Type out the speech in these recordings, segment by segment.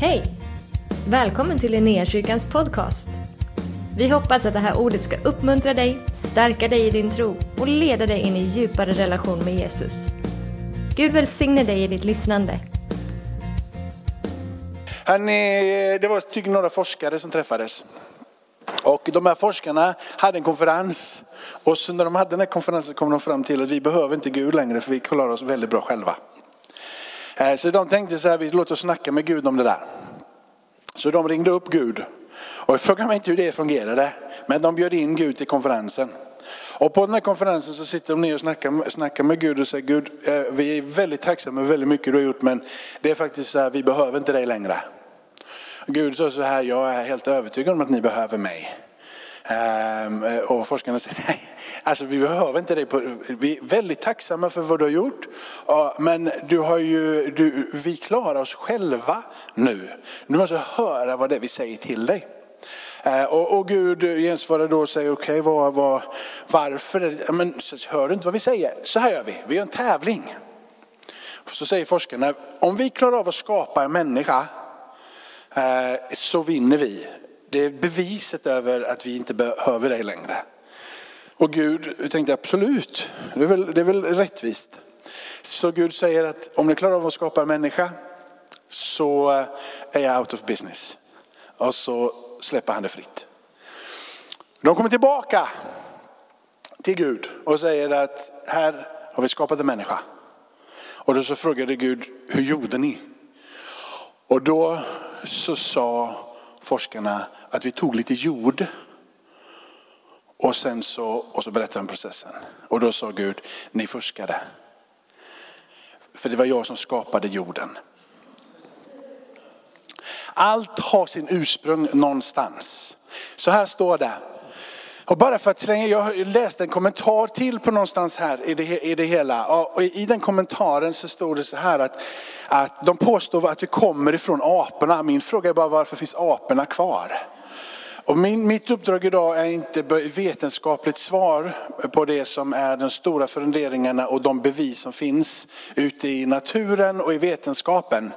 Hej! Välkommen till Linnéakyrkans podcast. Vi hoppas att det här ordet ska uppmuntra dig, stärka dig i din tro och leda dig in i djupare relation med Jesus. Gud välsigne dig i ditt lyssnande. Hörrni, eh, det var typ några forskare som träffades. Och de här forskarna hade en konferens. Och så när de hade den här konferensen kom de fram till att vi behöver inte Gud längre för vi klarar oss väldigt bra själva. Eh, så de tänkte så här, vi låter oss snacka med Gud om det där. Så de ringde upp Gud. Och jag frågar mig inte hur det fungerade. Men de bjöd in Gud till konferensen. Och på den här konferensen så sitter de ner och snackar, snackar med Gud och säger Gud, eh, vi är väldigt tacksamma för väldigt mycket du har gjort men det är faktiskt så här, vi behöver inte dig längre. Gud sa så här, jag är helt övertygad om att ni behöver mig. Ehm, och forskarna säger, nej, alltså vi behöver inte dig. På, vi är väldigt tacksamma för vad du har gjort. Men du har ju, du, vi klarar oss själva nu. Du måste höra vad det är vi säger till dig. Ehm, och, och Gud gensvarar då och säger, okej vad, vad, varför? Men, hör du inte vad vi säger? Så här gör vi, vi gör en tävling. Så säger forskarna, om vi klarar av att skapa en människa eh, så vinner vi. Det är beviset över att vi inte behöver dig längre. Och Gud tänkte absolut, det är väl, det är väl rättvist. Så Gud säger att om ni klarar av att skapa en människa så eh, är jag out of business. Och så släpper han det fritt. De kommer tillbaka till Gud och säger att här har vi skapat en människa. Och då så frågade Gud, hur gjorde ni? Och då så sa forskarna att vi tog lite jord och sen så, och så berättade han processen. Och då sa Gud, ni fuskade. För det var jag som skapade jorden. Allt har sin ursprung någonstans. Så här står det. Och bara för att slänga, jag läste en kommentar till på någonstans här i det, i det hela. Och i den kommentaren så stod det så här att, att de påstår att vi kommer ifrån aporna. Min fråga är bara varför finns aporna kvar? Och min, mitt uppdrag idag är inte vetenskapligt svar på det som är de stora funderingarna och de bevis som finns ute i naturen och i vetenskapen.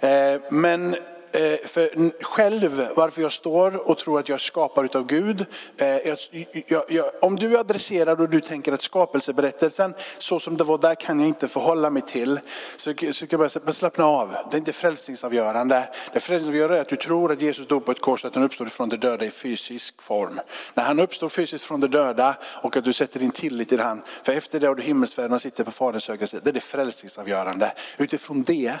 Eh, Men Eh, för själv, varför jag står och tror att jag är skapad utav Gud. Eh, jag, jag, jag, om du är adresserad och du tänker att skapelseberättelsen, så som det var där kan jag inte förhålla mig till. Så, så kan jag bara säga, bara slappna av. Det är inte frälsningsavgörande. Det frälsningsavgörande är att du tror att Jesus dog på ett kors, att han uppstod från de döda i fysisk form. När han uppstår fysiskt från de döda och att du sätter din tillit till han. För efter det har du himmelsfärden och sitter på Faderns högra sida. Det är det frälsningsavgörande. Utifrån det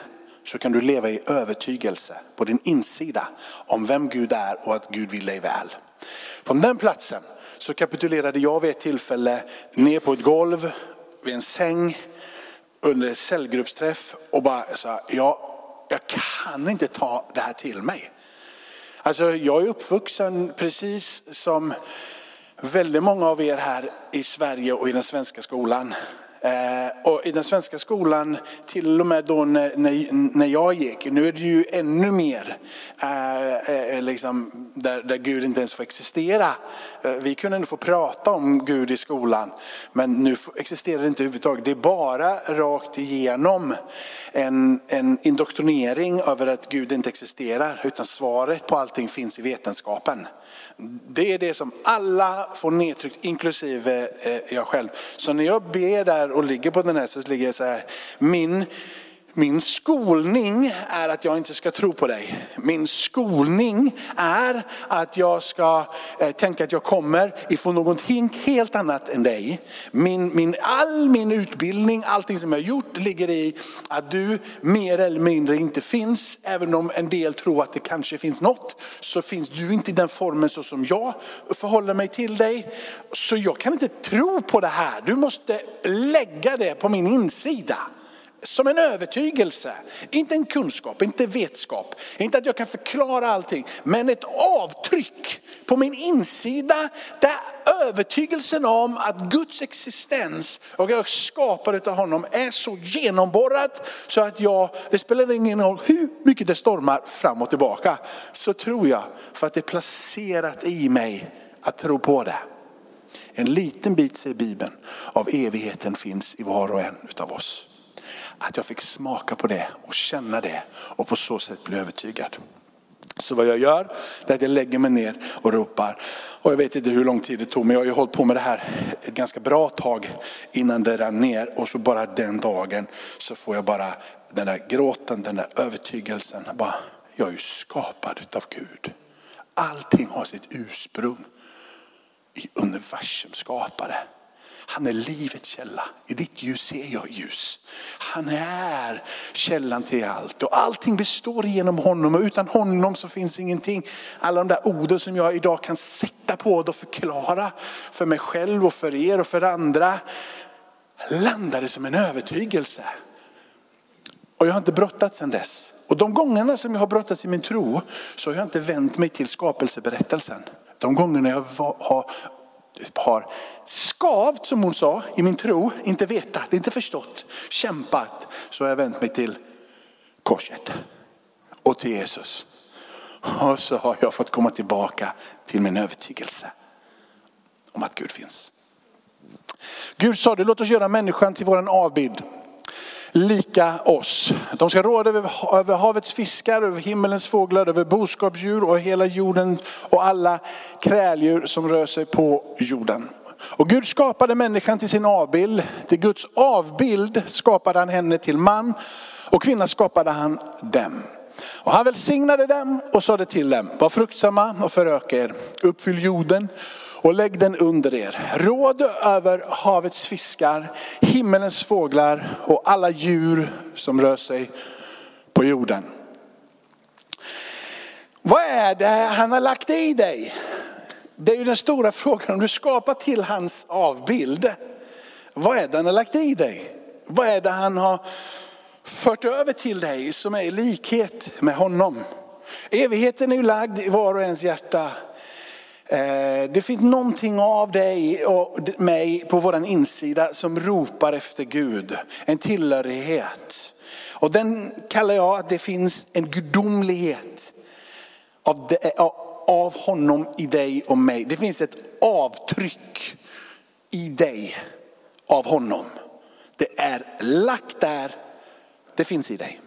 så kan du leva i övertygelse på din insida om vem Gud är och att Gud vill dig väl. Från den platsen så kapitulerade jag vid ett tillfälle ner på ett golv vid en säng under en cellgruppsträff och bara sa, ja, jag kan inte ta det här till mig. Alltså jag är uppvuxen precis som väldigt många av er här i Sverige och i den svenska skolan. Eh, och i den svenska skolan, till och med då när, när, när jag gick, nu är det ju ännu mer eh, eh liksom, där, där Gud inte ens får existera. Eh, vi kunde ändå få prata om Gud i skolan, men nu existerar det inte överhuvudtaget. Det är bara rakt igenom en, en indoktrinering över att Gud inte existerar, utan svaret på allting finns i vetenskapen. Det är det som alla får nedtryckt, inklusive eh, jag själv. Så när jag ber där och ligger på den här så ligger jag så här, min, min skolning är att jag inte ska tro på dig. Min skolning är att jag ska eh, tänka att jag kommer ifrån någonting helt annat än dig. Min, min, all min utbildning, allting som jag har gjort ligger i att du mer eller mindre inte finns. Även om en del tror att det kanske finns något så finns du inte i den formen så som jag förhåller mig till dig. Så jag kan inte tro på det här. Du måste lägga det på min insida. Som en övertygelse, inte en kunskap, inte vetskap, inte att jag kan förklara allting, men ett avtryck på min insida där övertygelsen om att Guds existens och jag är skapad av honom är så genomborrat så att jag, det spelar ingen roll hur mycket det stormar fram och tillbaka, så tror jag för att det är placerat i mig att tro på det. En liten bit, säger Bibeln, av evigheten finns i var och en utav oss. Att jag fick smaka på det och känna det och på så sätt bli övertygad. Så vad jag gör är att jag lägger mig ner och ropar. Och jag vet inte hur lång tid det tog men jag har ju hållit på med det här ett ganska bra tag innan det rann ner. Och så bara den dagen så får jag bara den där gråten, den där övertygelsen. Bara, jag är ju skapad utav Gud. Allting har sitt ursprung i universums skapare. Han är livets källa. I ditt ljus ser jag ljus. Han är källan till allt och allting består genom honom och utan honom så finns ingenting. Alla de där orden som jag idag kan sätta på och förklara för mig själv och för er och för andra landade som en övertygelse. Och jag har inte brottats sedan dess. Och de gångerna som jag har brottats i min tro så har jag inte vänt mig till skapelseberättelsen. De gångerna jag har har skavt som hon sa i min tro, inte vetat, inte förstått, kämpat, så har jag vänt mig till korset och till Jesus. Och så har jag fått komma tillbaka till min övertygelse om att Gud finns. Gud sa det, låt oss göra människan till våran avbild lika oss. De ska råda över, havets fiskar, över himmelens fåglar, över boskapsdjur och hela jorden och alla kräldjur som rör sig på jorden. Och Gud skapade människan till sin avbild. Till Guds avbild skapade han henne till man och kvinna skapade han dem. Och han välsignade dem och sade till dem, var fruktsamma och föröka er, uppfyll jorden och lägg den under er. Råd över havets fiskar, himmelens fåglar och alla djur som rör sig på jorden. Vad är det han har lagt i dig? Det är ju den stora frågan om du skapar till hans avbild. Vad är det han har lagt i dig? Vad är det han har fört över till dig som är i likhet med honom? Evigheten är ju lagd i var och ens hjärta. Eh, det finns någonting av dig och mig på vår insida som ropar efter Gud. En tillhörighet. Och den kallar jag att det finns en gudomlighet av, det, eh, av honom i dig och mig. Det finns ett avtryck i dig av honom. Det är lagt där, det finns i dig.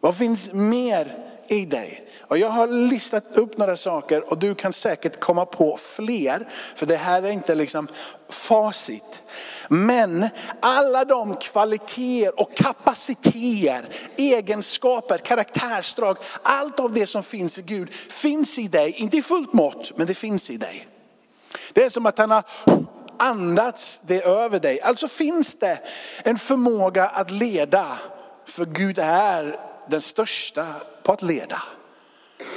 Vad finns mer i dig? Och jag har listat upp några saker och du kan säkert komma på fler. För det här är inte liksom facit. Men alla de kvaliteter och kapaciteter, egenskaper, karaktärsdrag, allt av det som finns i Gud finns i dig. Inte i fullt mått, men det finns i dig. Det är som att han har andats det över dig. Alltså finns det en förmåga att leda. För Gud är den största på att leda.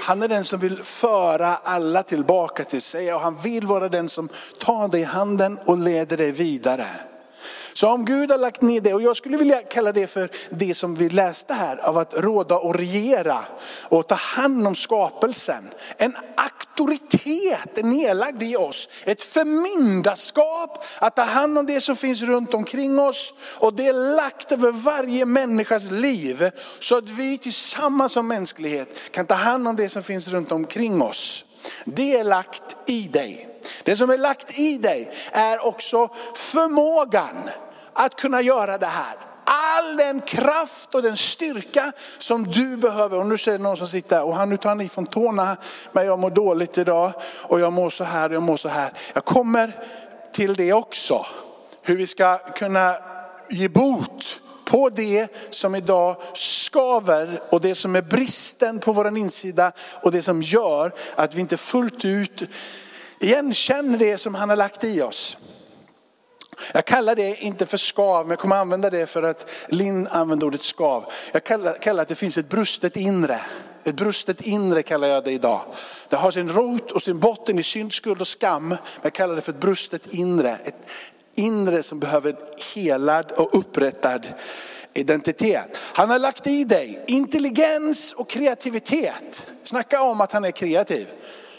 Han är den som vill föra alla tillbaka till sig och han vill vara den som tar dig i handen och leder dig vidare. Så om Gud har lagt ner det, och jag skulle vilja kalla det för det som vi läste här, av att råda och regera och ta hand om skapelsen. En auktoritet är nedlagd i oss, ett förmyndarskap att ta hand om det som finns runt omkring oss. Och det är lagt över varje människas liv så att vi tillsammans som mänsklighet kan ta hand om det som finns runt omkring oss. Det är lagt i dig. Det som är lagt i dig är också förmågan att kunna göra det här. All den kraft och den styrka som du behöver. Och nu säger någon som sitter och han nu tar han i från tårna, men jag mår dåligt idag och jag mår så här och jag mår så här. Jag kommer till det också. Hur vi ska kunna ge bot på det som idag skaver och det som är bristen på vår insida och det som gör att vi inte fullt ut igenkänner det som han har lagt i oss. Jag kallar det inte för skav, men jag kommer använda det för att Linn använder ordet skav. Jag kallar, kallar att det finns ett brustet inre. Ett brustet inre kallar jag det idag. Det har sin rot och sin botten i synd, skuld och skam. Men jag kallar det för ett brustet inre. Ett inre som behöver helad och upprättad identitet. Han har lagt i dig intelligens och kreativitet. Snacka om att han är kreativ.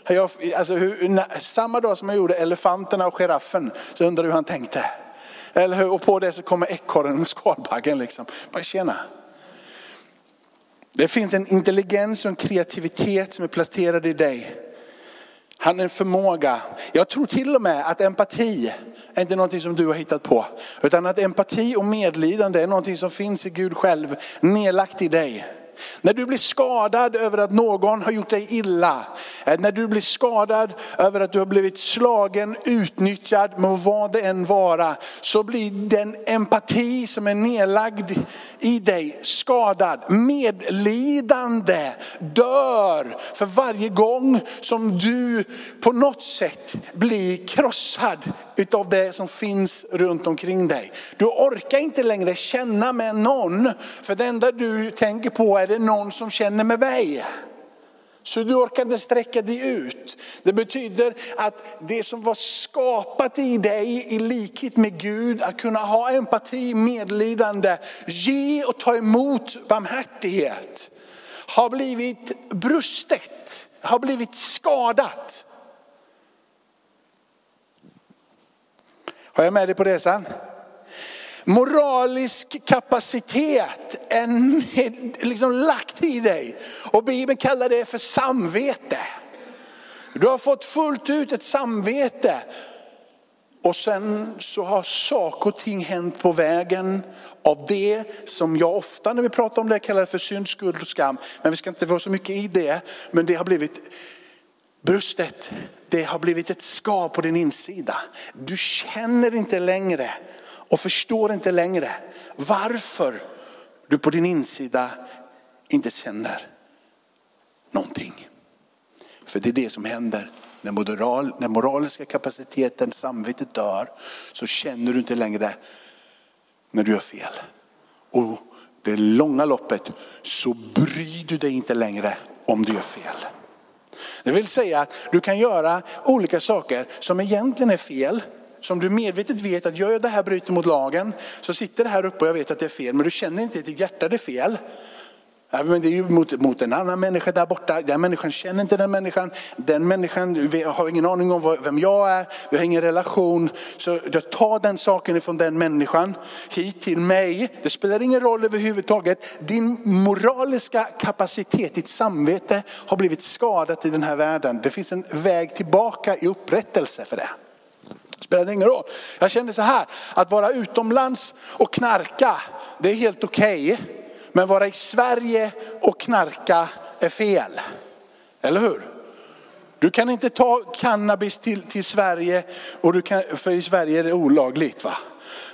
Jag, alltså hur, samma dag som jag gjorde elefanterna och giraffen så undrar hur han tänkte. Eller hur? Och på det så kommer ekorren med skalbaggen liksom. Bara tjena. Det finns en intelligens och en kreativitet som är placerad i dig. Han är en förmåga. Jag tror till och med att empati är inte någonting som du har hittat på. Utan att empati och medlidande är någonting som finns i Gud själv, nedlagt i dig. När du blir skadad över att någon har gjort dig illa, eh, när du blir skadad över att du har blivit slagen, utnyttjad, med vad det än vara, så blir den empati som är nedlagd i dig skadad. Medlidande dör för varje gång som du på något sätt blir krossad utav det som finns runt omkring dig. Du orkar inte längre känna med någon, för det enda du tänker på är det någon som känner med mig. Så du orkar inte sträcka dig ut. Det betyder att det som var skapat i dig i likhet med Gud, att kunna ha empati, medlidande, ge och ta emot barmhärtighet, har blivit brustet, har blivit skadat. Har jag med dig på resan? Moralisk kapacitet är liksom lagt i dig. Och Bibeln kallar det för samvete. Du har fått fullt ut ett samvete. Och sen så har saker och ting hänt på vägen av det som jag ofta när vi pratar om det kallar för synd, skuld och skam. Men vi ska inte vara så mycket i det. Men det har blivit Bröstet Det har blivit ett skav på din insida. Du känner inte längre och förstår inte längre varför du på din insida inte känner någonting. För det är det som händer. När, moral, när moraliska kapaciteten, samvetet dör, så känner du inte längre när du gör fel. Och det långa loppet så bryr du dig inte längre om du gör fel. Det vill säga att du kan göra olika saker som egentligen är fel, som du medvetet vet att gör jag det här bryter mot lagen, så sitter det här uppe och jag vet att det är fel, men du känner inte i ditt hjärta det är fel. Ja, men det är ju mot, mot en annan människa där borta. Den människan känner inte den människan. Den människan har ingen aning om vem jag är. Vi har ingen relation. Så jag tar den saken ifrån den människan hit till mig. Det spelar ingen roll överhuvudtaget. Din moraliska kapacitet, ditt samvete har blivit skadat i den här världen. Det finns en väg tillbaka i upprättelse för det. Spelar ingen roll. Jag känner så här, att vara utomlands och knarka, det är helt okej. Okay. Men vara i Sverige och knarka är fel. Eller hur? Du kan inte ta cannabis till, till Sverige, och du kan, för i Sverige är det olagligt. va?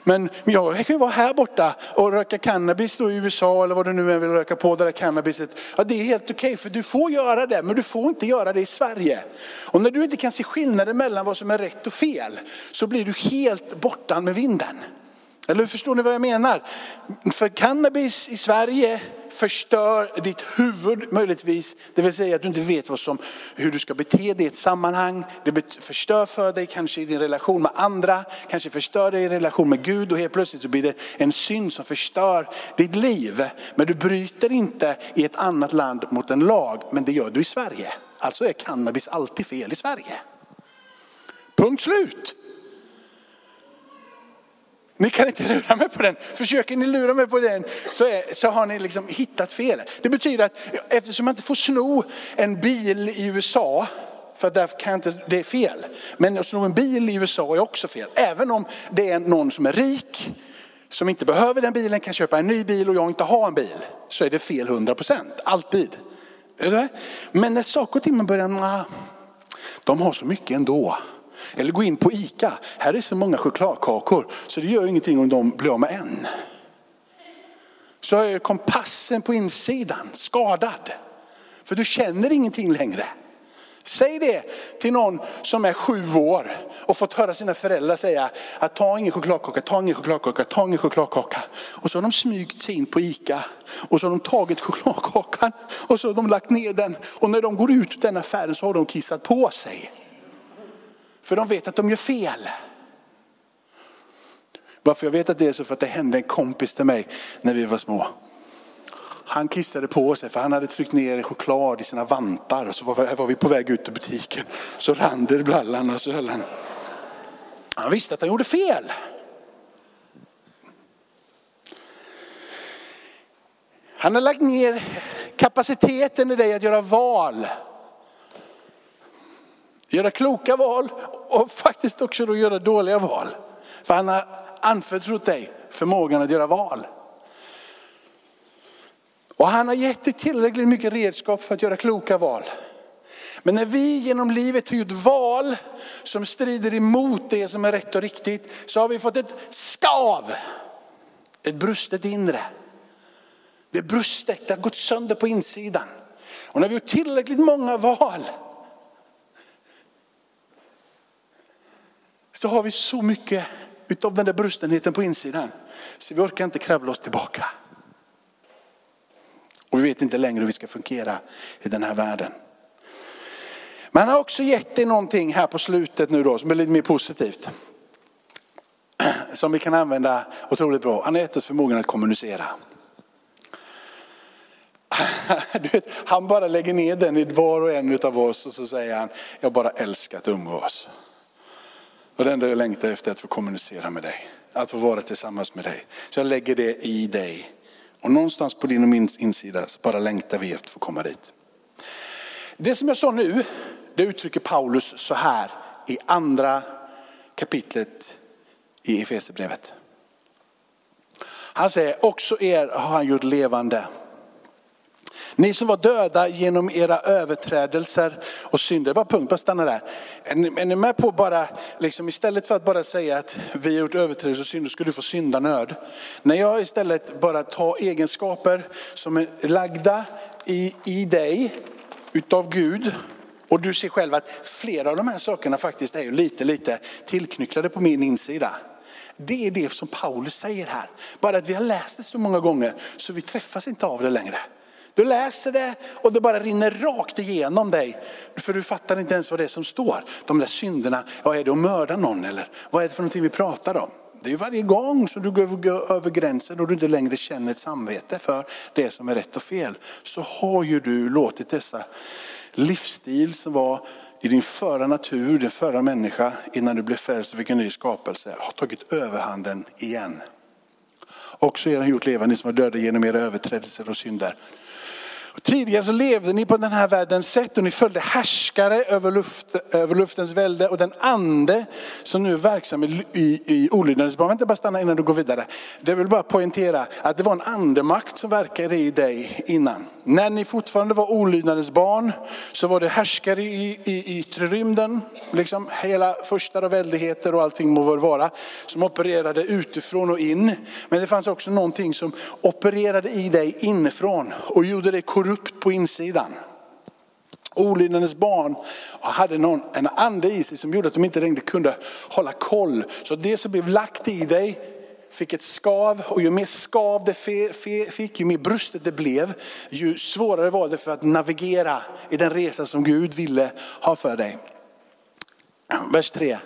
Men jag kan ju vara här borta och röka cannabis då i USA eller vad du nu än vill röka på det där cannabiset. Ja, det är helt okej okay, för du får göra det men du får inte göra det i Sverige. Och när du inte kan se skillnaden mellan vad som är rätt och fel så blir du helt borta med vinden. Eller förstår ni vad jag menar? För cannabis i Sverige förstör ditt huvud möjligtvis. Det vill säga att du inte vet vad som, hur du ska bete dig i ett sammanhang. Det förstör för dig kanske i din relation med andra, kanske förstör dig i relation med Gud och helt plötsligt så blir det en synd som förstör ditt liv. Men du bryter inte i ett annat land mot en lag, men det gör du i Sverige. Alltså är cannabis alltid fel i Sverige. Punkt slut. Ni kan inte lura mig på den. Försöker ni lura mig på den så, är, så har ni liksom hittat fel. Det betyder att eftersom man inte får sno en bil i USA, för där kan inte, det är fel. Men att sno en bil i USA är också fel. Även om det är någon som är rik, som inte behöver den bilen, kan köpa en ny bil och jag inte har en bil. Så är det fel 100 procent, alltid. Men när saker och ting man börjar, de har så mycket ändå. Eller gå in på ICA, här är så många chokladkakor så det gör ingenting om de blir av med en. Så är kompassen på insidan skadad. För du känner ingenting längre. Säg det till någon som är sju år och fått höra sina föräldrar säga att ta ingen chokladkaka, ta ingen chokladkaka, ta ingen chokladkaka. Och så har de smygt sig in på ICA och så har de tagit chokladkakan och så har de lagt ner den. Och när de går ut ur den affären så har de kissat på sig. För de vet att de gör fel. Varför jag vet att det är så för att det hände en kompis till mig när vi var små. Han kissade på sig för han hade tryckt ner choklad i sina vantar. Och så var, var vi på väg ut ur butiken. Så rann det i brallan och så höll han. Han visste att han gjorde fel. Han har lagt ner kapaciteten i dig att göra val. Göra kloka val och faktiskt också då göra dåliga val. För han har anförtrott dig förmågan att göra val. Och han har gett dig tillräckligt mycket redskap för att göra kloka val. Men när vi genom livet har gjort val som strider emot det som är rätt och riktigt, så har vi fått ett skav. Ett brustet inre. Det är brustet, det har gått sönder på insidan. Och när vi har gjort tillräckligt många val, så har vi så mycket utav den där brustenheten på insidan. Så vi orkar inte kravla oss tillbaka. Och vi vet inte längre hur vi ska fungera i den här världen. Men han har också gett dig någonting här på slutet nu då som är lite mer positivt. Som vi kan använda otroligt bra. Han har gett oss förmågan att kommunicera. Du vet, han bara lägger ner den i var och en av oss och så säger han, jag bara älskar att umgås. Och det enda jag längtar efter är att få kommunicera med dig. Att få vara tillsammans med dig. Så jag lägger det i dig. Och någonstans på din och min insida så bara längtar vi efter att få komma dit. Det som jag sa nu, det uttrycker Paulus så här i andra kapitlet i Efesierbrevet. Han säger, också er har han gjort levande. Ni som var döda genom era överträdelser och synder. Bara punkt, bara stanna där. Är ni, är ni med på bara, liksom, istället för att bara säga att vi har gjort överträdelser och synder, ska du få syndanöd. När jag istället bara tar egenskaper som är lagda i, i dig, utav Gud, och du ser själv att flera av de här sakerna faktiskt är lite, lite tillknycklade på min insida. Det är det som Paulus säger här. Bara att vi har läst det så många gånger så vi träffas inte av det längre. Du läser det och det bara rinner rakt igenom dig. För du fattar inte ens vad det är som står. De där synderna, vad är det att mörda någon eller vad är det för någonting vi pratar om? Det är varje gång som du går över gränsen och du inte längre känner ett samvete för det som är rätt och fel. Så har ju du låtit dessa livsstil som var i din förra natur, din förra människa, innan du blev frälst och fick en ny skapelse, har tagit överhanden igen. Också er har gjort levande som var döda genom era överträdelser och synder. Och tidigare så levde ni på den här världens sätt och ni följde härskare över, luft, över luftens välde och den ande som nu är verksam i, i, i olydnadens barn. Vänta bara stanna innan du går vidare. Det vill bara poängtera att det var en andemakt som verkade i dig innan. När ni fortfarande var olydnadens barn så var det härskare i, i yttre rymden, liksom hela första och väldigheter och allting må väl vara, som opererade utifrån och in. Men det fanns också någonting som opererade i dig inifrån och gjorde dig korrupt på insidan. Olydnadens barn hade någon, en ande i sig som gjorde att de inte längre kunde hålla koll. Så det som blev lagt i dig fick ett skav och ju mer skav det fick, ju mer brustet det blev, ju svårare var det för att navigera i den resa som Gud ville ha för dig. Vers 3.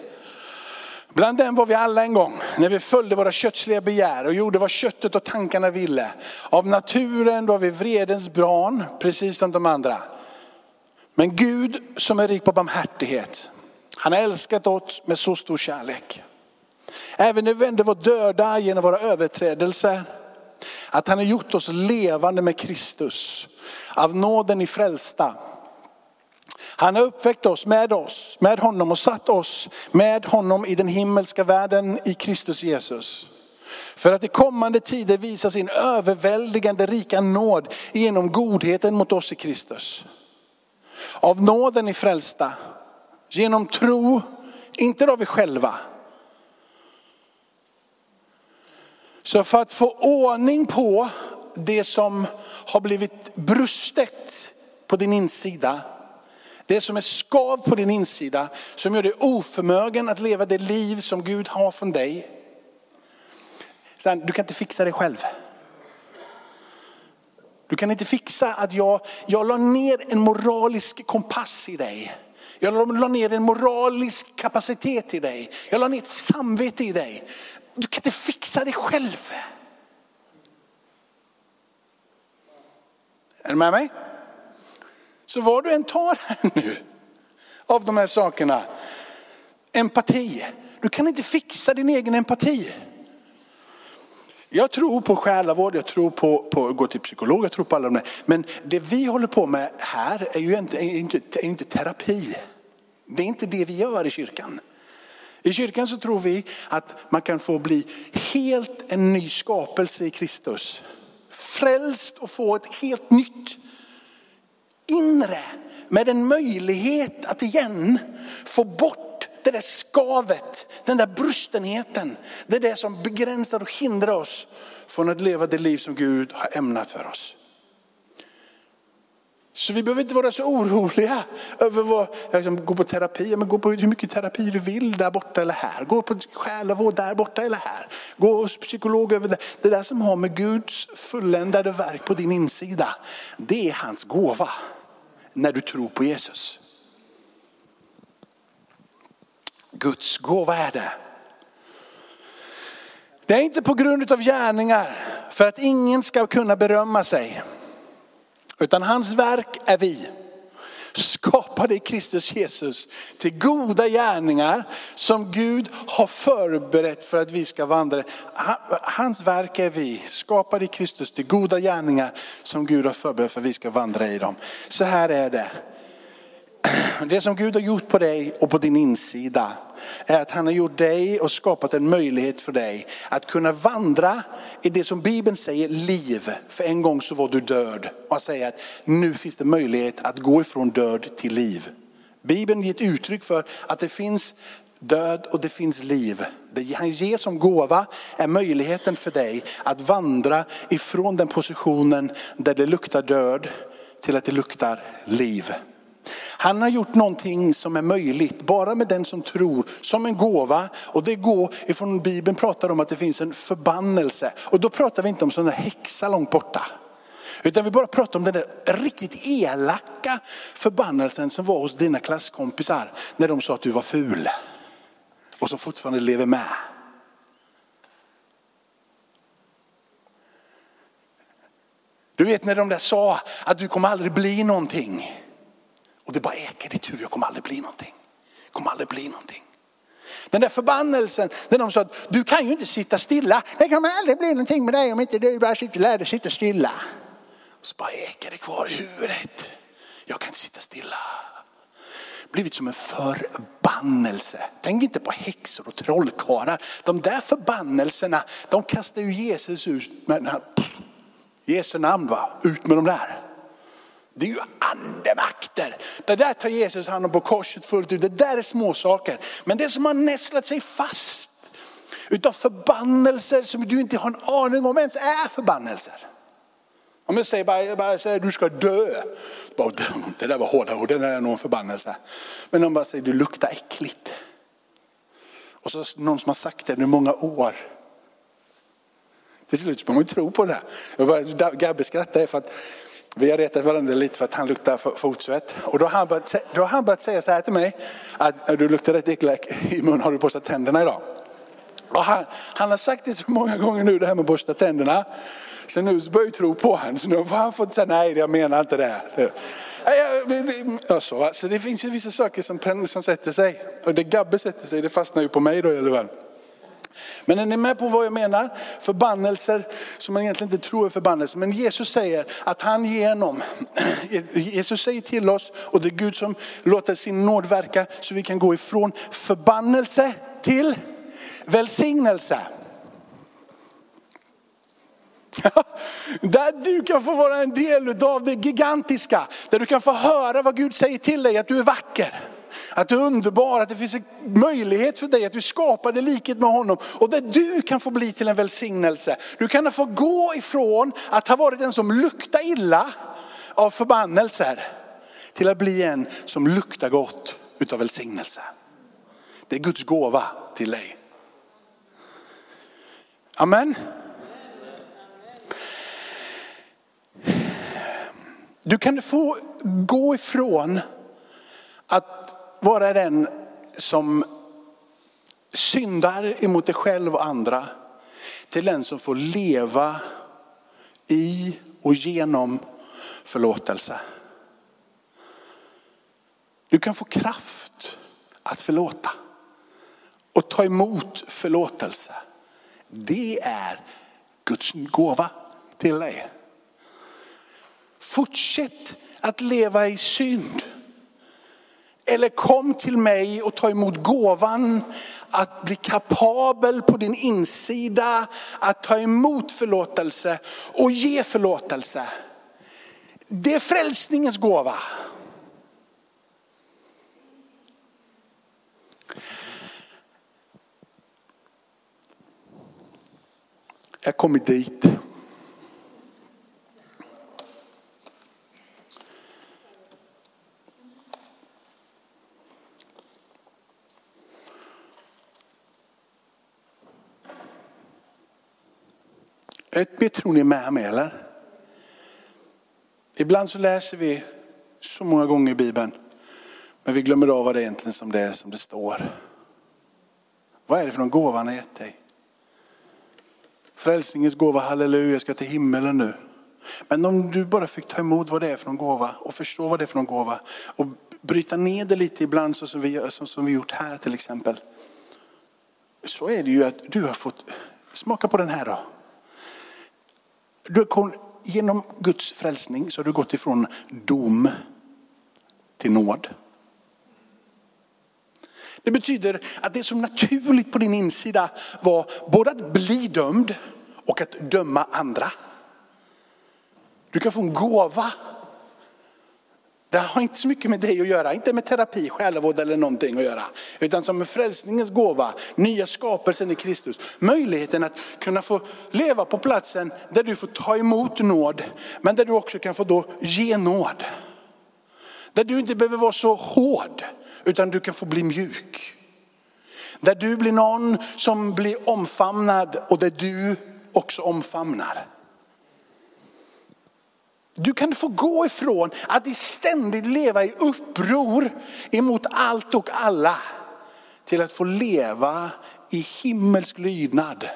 Bland dem var vi alla en gång, när vi följde våra kötsliga begär och gjorde vad köttet och tankarna ville. Av naturen var vi vredens barn, precis som de andra. Men Gud som är rik på barmhärtighet, han har älskat oss med så stor kärlek. Även när vi ändå var döda genom våra överträdelser, att han har gjort oss levande med Kristus. Av nåden i frälsta. Han har uppväckt oss med oss, med honom och satt oss med honom i den himmelska världen i Kristus Jesus. För att i kommande tider visa sin överväldigande rika nåd genom godheten mot oss i Kristus. Av nåden i frälsta, genom tro, inte av vi själva. Så för att få ordning på det som har blivit brustet på din insida, det som är skav på din insida, som gör dig oförmögen att leva det liv som Gud har från dig. Sen, du kan inte fixa det själv. Du kan inte fixa att jag, jag la ner en moralisk kompass i dig. Jag la ner en moralisk kapacitet i dig. Jag la ner ett samvete i dig. Du kan inte fixa det själv. Är du med mig? Så vad du än tar här nu av de här sakerna. Empati. Du kan inte fixa din egen empati. Jag tror på själavård, jag tror på, på att gå till psykolog, jag tror på alla de där. Men det vi håller på med här är ju inte, är inte, är inte terapi. Det är inte det vi gör i kyrkan. I kyrkan så tror vi att man kan få bli helt en ny skapelse i Kristus. Frälst och få ett helt nytt inre med en möjlighet att igen få bort det där skavet, den där brustenheten. Det är det som begränsar och hindrar oss från att leva det liv som Gud har ämnat för oss. Så vi behöver inte vara så oroliga över vad, liksom, gå på terapi, men gå på hur mycket terapi du vill där borta eller här. Gå på själavård där borta eller här. Gå hos psykolog över det. Det där som har med Guds fulländade verk på din insida, det är hans gåva när du tror på Jesus. Guds gåva är det. Det är inte på grund av gärningar för att ingen ska kunna berömma sig. Utan hans verk är vi. Skapade i Kristus Jesus till goda gärningar som Gud har förberett för att vi ska vandra. Hans verk är vi, skapade i Kristus till goda gärningar som Gud har förberett för att vi ska vandra i dem. Så här är det. Det som Gud har gjort på dig och på din insida är att han har gjort dig och skapat en möjlighet för dig att kunna vandra i det som Bibeln säger liv. För en gång så var du död. Och han säger att nu finns det möjlighet att gå ifrån död till liv. Bibeln ger ett uttryck för att det finns död och det finns liv. Det han ger som gåva är möjligheten för dig att vandra ifrån den positionen där det luktar död till att det luktar liv. Han har gjort någonting som är möjligt bara med den som tror, som en gåva. Och det går ifrån Bibeln pratar om att det finns en förbannelse. Och då pratar vi inte om sådana häxa långt borta. Utan vi bara pratar om den där riktigt elaka förbannelsen som var hos dina klasskompisar när de sa att du var ful. Och som fortfarande lever med. Du vet när de där sa att du kommer aldrig bli någonting. Och det bara ekar i ditt huvud, jag kommer aldrig bli någonting. Jag kommer aldrig bli någonting. Den där förbannelsen, när de sa att du kan ju inte sitta stilla. Det kommer aldrig bli någonting med dig om inte du bara sitter, lär dig sitta stilla. Och så bara ekar det kvar i huvudet. Jag kan inte sitta stilla. Blivit som en förbannelse. Tänk inte på häxor och trollkarlar. De där förbannelserna, de kastar ju Jesus ut med Jesu namn va, ut med de där. Det är ju andemakter. Det där tar Jesus hand om på korset fullt ut. Det där är småsaker. Men det som har nästlat sig fast utav förbannelser som du inte har en aning om ens är förbannelser. Om jag säger bara, bara säger, du ska dö. Bara, det där var hårda ord, det där är nog en förbannelse. Men om bara säger du luktar äckligt. Och så någon som har sagt det i många år. Till slut får man ju tro på det. Gabbe skrattar för att vi har retat varandra lite för att han luktar fotsvett. Och då har han börjat, då har han börjat säga så här till mig, att äh, du luktar rätt äckligt i munnen, har du borstat tänderna idag? Och han, han, har sagt det så många gånger nu det här med att borsta tänderna. Så nu börjar jag tro på honom. Så nu har han fått säga nej jag menar inte det. Ja, så, det finns ju vissa saker som, som sätter sig. Och det Gabbe sätter sig det fastnar ju på mig då i alla fall. Men är ni med på vad jag menar? Förbannelser som man egentligen inte tror är förbannelser. Men Jesus säger att han genom, Jesus säger till oss och det är Gud som låter sin nåd verka så vi kan gå ifrån förbannelse till välsignelse. Där du kan få vara en del av det gigantiska. Där du kan få höra vad Gud säger till dig, att du är vacker. Att du är underbar, att det finns en möjlighet för dig att du skapade likhet med honom. Och där du kan få bli till en välsignelse. Du kan få gå ifrån att ha varit en som luktar illa av förbannelser. Till att bli en som luktar gott utav välsignelse. Det är Guds gåva till dig. Amen. Du kan få gå ifrån att vara den som syndar emot dig själv och andra till den som får leva i och genom förlåtelse. Du kan få kraft att förlåta och ta emot förlåtelse. Det är Guds gåva till dig. Fortsätt att leva i synd eller kom till mig och ta emot gåvan att bli kapabel på din insida att ta emot förlåtelse och ge förlåtelse. Det är frälsningens gåva. Jag har kommit dit. Ett tror ni med mig eller? Ibland så läser vi så många gånger i Bibeln, men vi glömmer av vad det egentligen som det är som det står. Vad är det för någon gåva han har gett dig? Frälsningens gåva, halleluja, jag ska till himmelen nu. Men om du bara fick ta emot vad det är för någon gåva och förstå vad det är för någon gåva och bryta ner det lite ibland så som vi, så som vi gjort här till exempel. Så är det ju att du har fått smaka på den här då. Du kom, genom Guds frälsning så har du gått ifrån dom till nåd. Det betyder att det som naturligt på din insida var både att bli dömd och att döma andra. Du kan få en gåva. Det har inte så mycket med dig att göra, inte med terapi, själavård eller någonting att göra. Utan som en frälsningens gåva, nya skapelsen i Kristus. Möjligheten att kunna få leva på platsen där du får ta emot nåd, men där du också kan få då ge nåd. Där du inte behöver vara så hård, utan du kan få bli mjuk. Där du blir någon som blir omfamnad och där du också omfamnar. Du kan få gå ifrån att ständigt leva i uppror emot allt och alla till att få leva i himmelsk lydnad.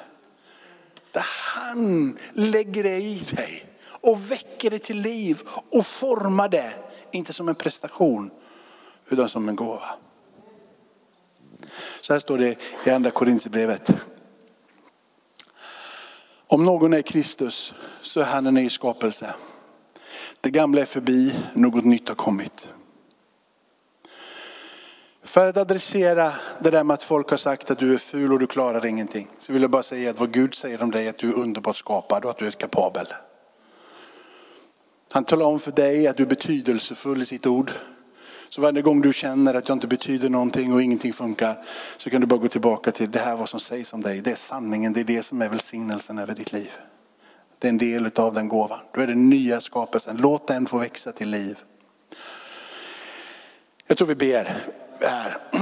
Där han lägger det i dig och väcker det till liv och formar det, inte som en prestation utan som en gåva. Så här står det i andra Korinthierbrevet. Om någon är Kristus så är han en ny skapelse. Det gamla är förbi, något nytt har kommit. För att adressera det där med att folk har sagt att du är ful och du klarar ingenting. Så vill jag bara säga att vad Gud säger om dig är att du är underbart skapad och att du är kapabel. Han talar om för dig att du är betydelsefull i sitt ord. Så varje gång du känner att jag inte betyder någonting och ingenting funkar så kan du bara gå tillbaka till det här vad som sägs om dig. Det är sanningen, det är det som är välsignelsen över ditt liv. Det är en del av den gåvan. Då är det nya skapelsen. Låt den få växa till liv. Jag tror vi ber här.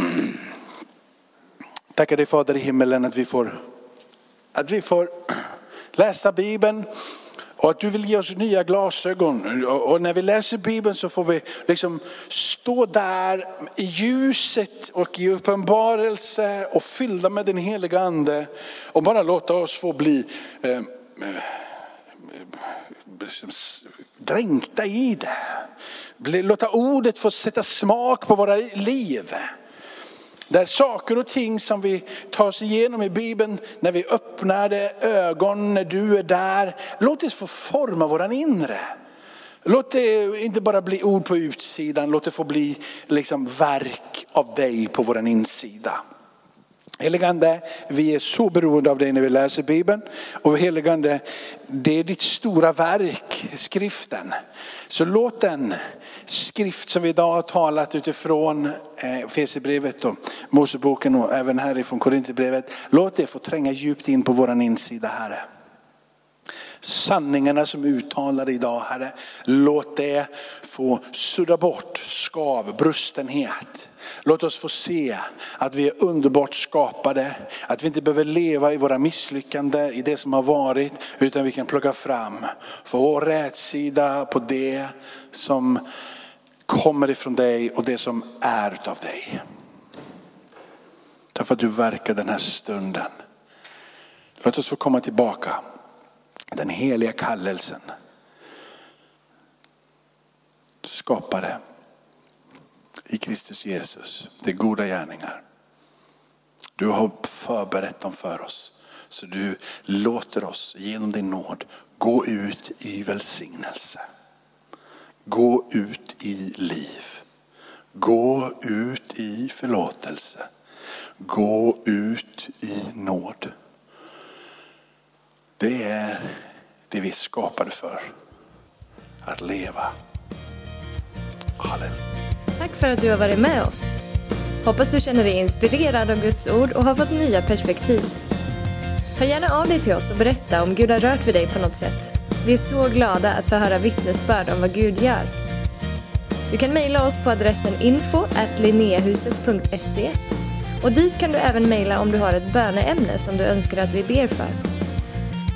Tackar dig Fader i himmelen att vi får, att vi får läsa Bibeln och att du vill ge oss nya glasögon. Och när vi läser Bibeln så får vi liksom stå där i ljuset och i uppenbarelse och fyllda med den heliga ande. Och bara låta oss få bli eh, eh dränkta i det. Låta ordet få sätta smak på våra liv. Där saker och ting som vi tar oss igenom i Bibeln, när vi öppnar ögon, när du är där. Låt det få forma våran inre. Låt det inte bara bli ord på utsidan, låt det få bli liksom verk av dig på våran insida. Heligande, vi är så beroende av dig när vi läser Bibeln. Och heligande, det är ditt stora verk, skriften. Så låt den skrift som vi idag har talat utifrån eh, Fesebrevet och Moseboken och även härifrån Korinthierbrevet. Låt det få tränga djupt in på våran insida Herre. Sanningarna som uttalar idag Herre, låt det få sudda bort skav, brustenhet. Låt oss få se att vi är underbart skapade, att vi inte behöver leva i våra misslyckanden, i det som har varit, utan vi kan plocka fram, få rätsida på det som kommer ifrån dig och det som är utav dig. Tack för att du verkar den här stunden. Låt oss få komma tillbaka. Den heliga kallelsen. skapade i Kristus Jesus. Det är goda gärningar. Du har förberett dem för oss. Så du låter oss genom din nåd gå ut i välsignelse. Gå ut i liv. Gå ut i förlåtelse. Gå ut i nåd. Det är det vi är skapade för. Att leva. Halleluja. Tack för att du har varit med oss. Hoppas du känner dig inspirerad av Guds ord och har fått nya perspektiv. Hör gärna av dig till oss och berätta om Gud har rört vid dig på något sätt. Vi är så glada att få höra vittnesbörd om vad Gud gör. Du kan mejla oss på adressen info och dit kan du även mejla om du har ett böneämne som du önskar att vi ber för.